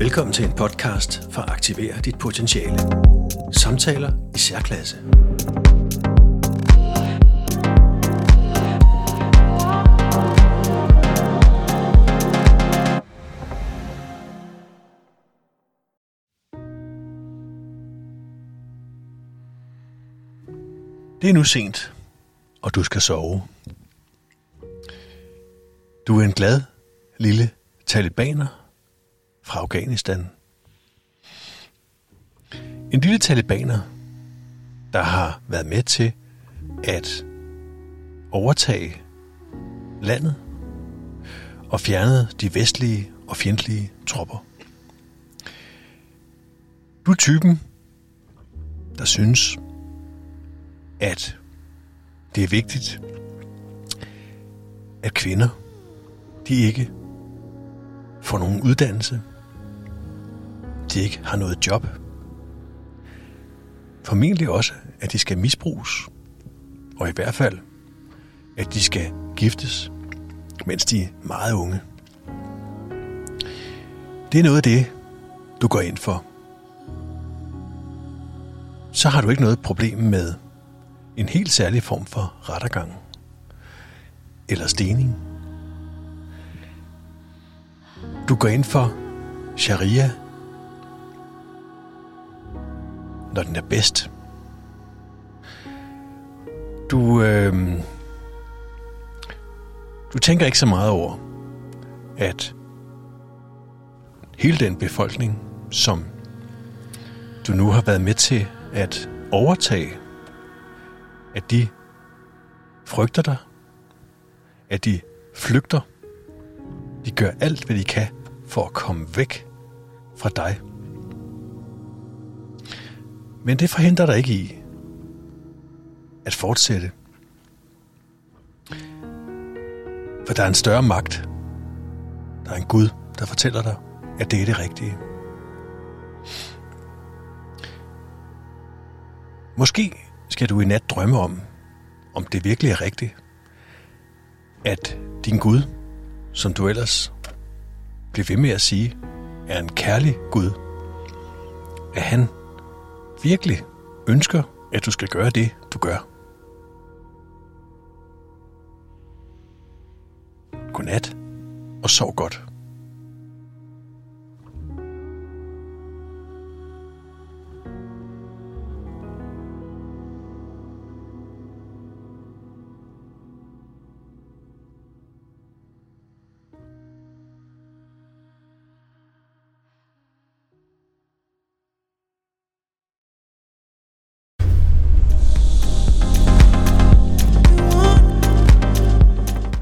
Velkommen til en podcast for at aktivere dit potentiale. Samtaler i særklasse. Det er nu sent, og du skal sove. Du er en glad lille talibaner fra Afghanistan. En lille talibaner, der har været med til at overtage landet og fjernede de vestlige og fjendtlige tropper. Du er typen, der synes, at det er vigtigt, at kvinder, de ikke får nogen uddannelse, de ikke har noget job, formentlig også, at de skal misbruges, og i hvert fald, at de skal giftes, mens de er meget unge. Det er noget af det, du går ind for. Så har du ikke noget problem med en helt særlig form for rettergang eller stening. Du går ind for sharia, når den er bedst. Du, øh, du tænker ikke så meget over, at hele den befolkning, som du nu har været med til at overtage at de frygter dig, at de flygter. De gør alt, hvad de kan for at komme væk fra dig. Men det forhindrer dig ikke i at fortsætte. For der er en større magt. Der er en Gud, der fortæller dig, at det er det rigtige. Måske skal du i nat drømme om, om det virkelig er rigtigt, at din Gud, som du ellers bliver ved med at sige, er en kærlig Gud, at han virkelig ønsker, at du skal gøre det, du gør. Godnat og sov godt.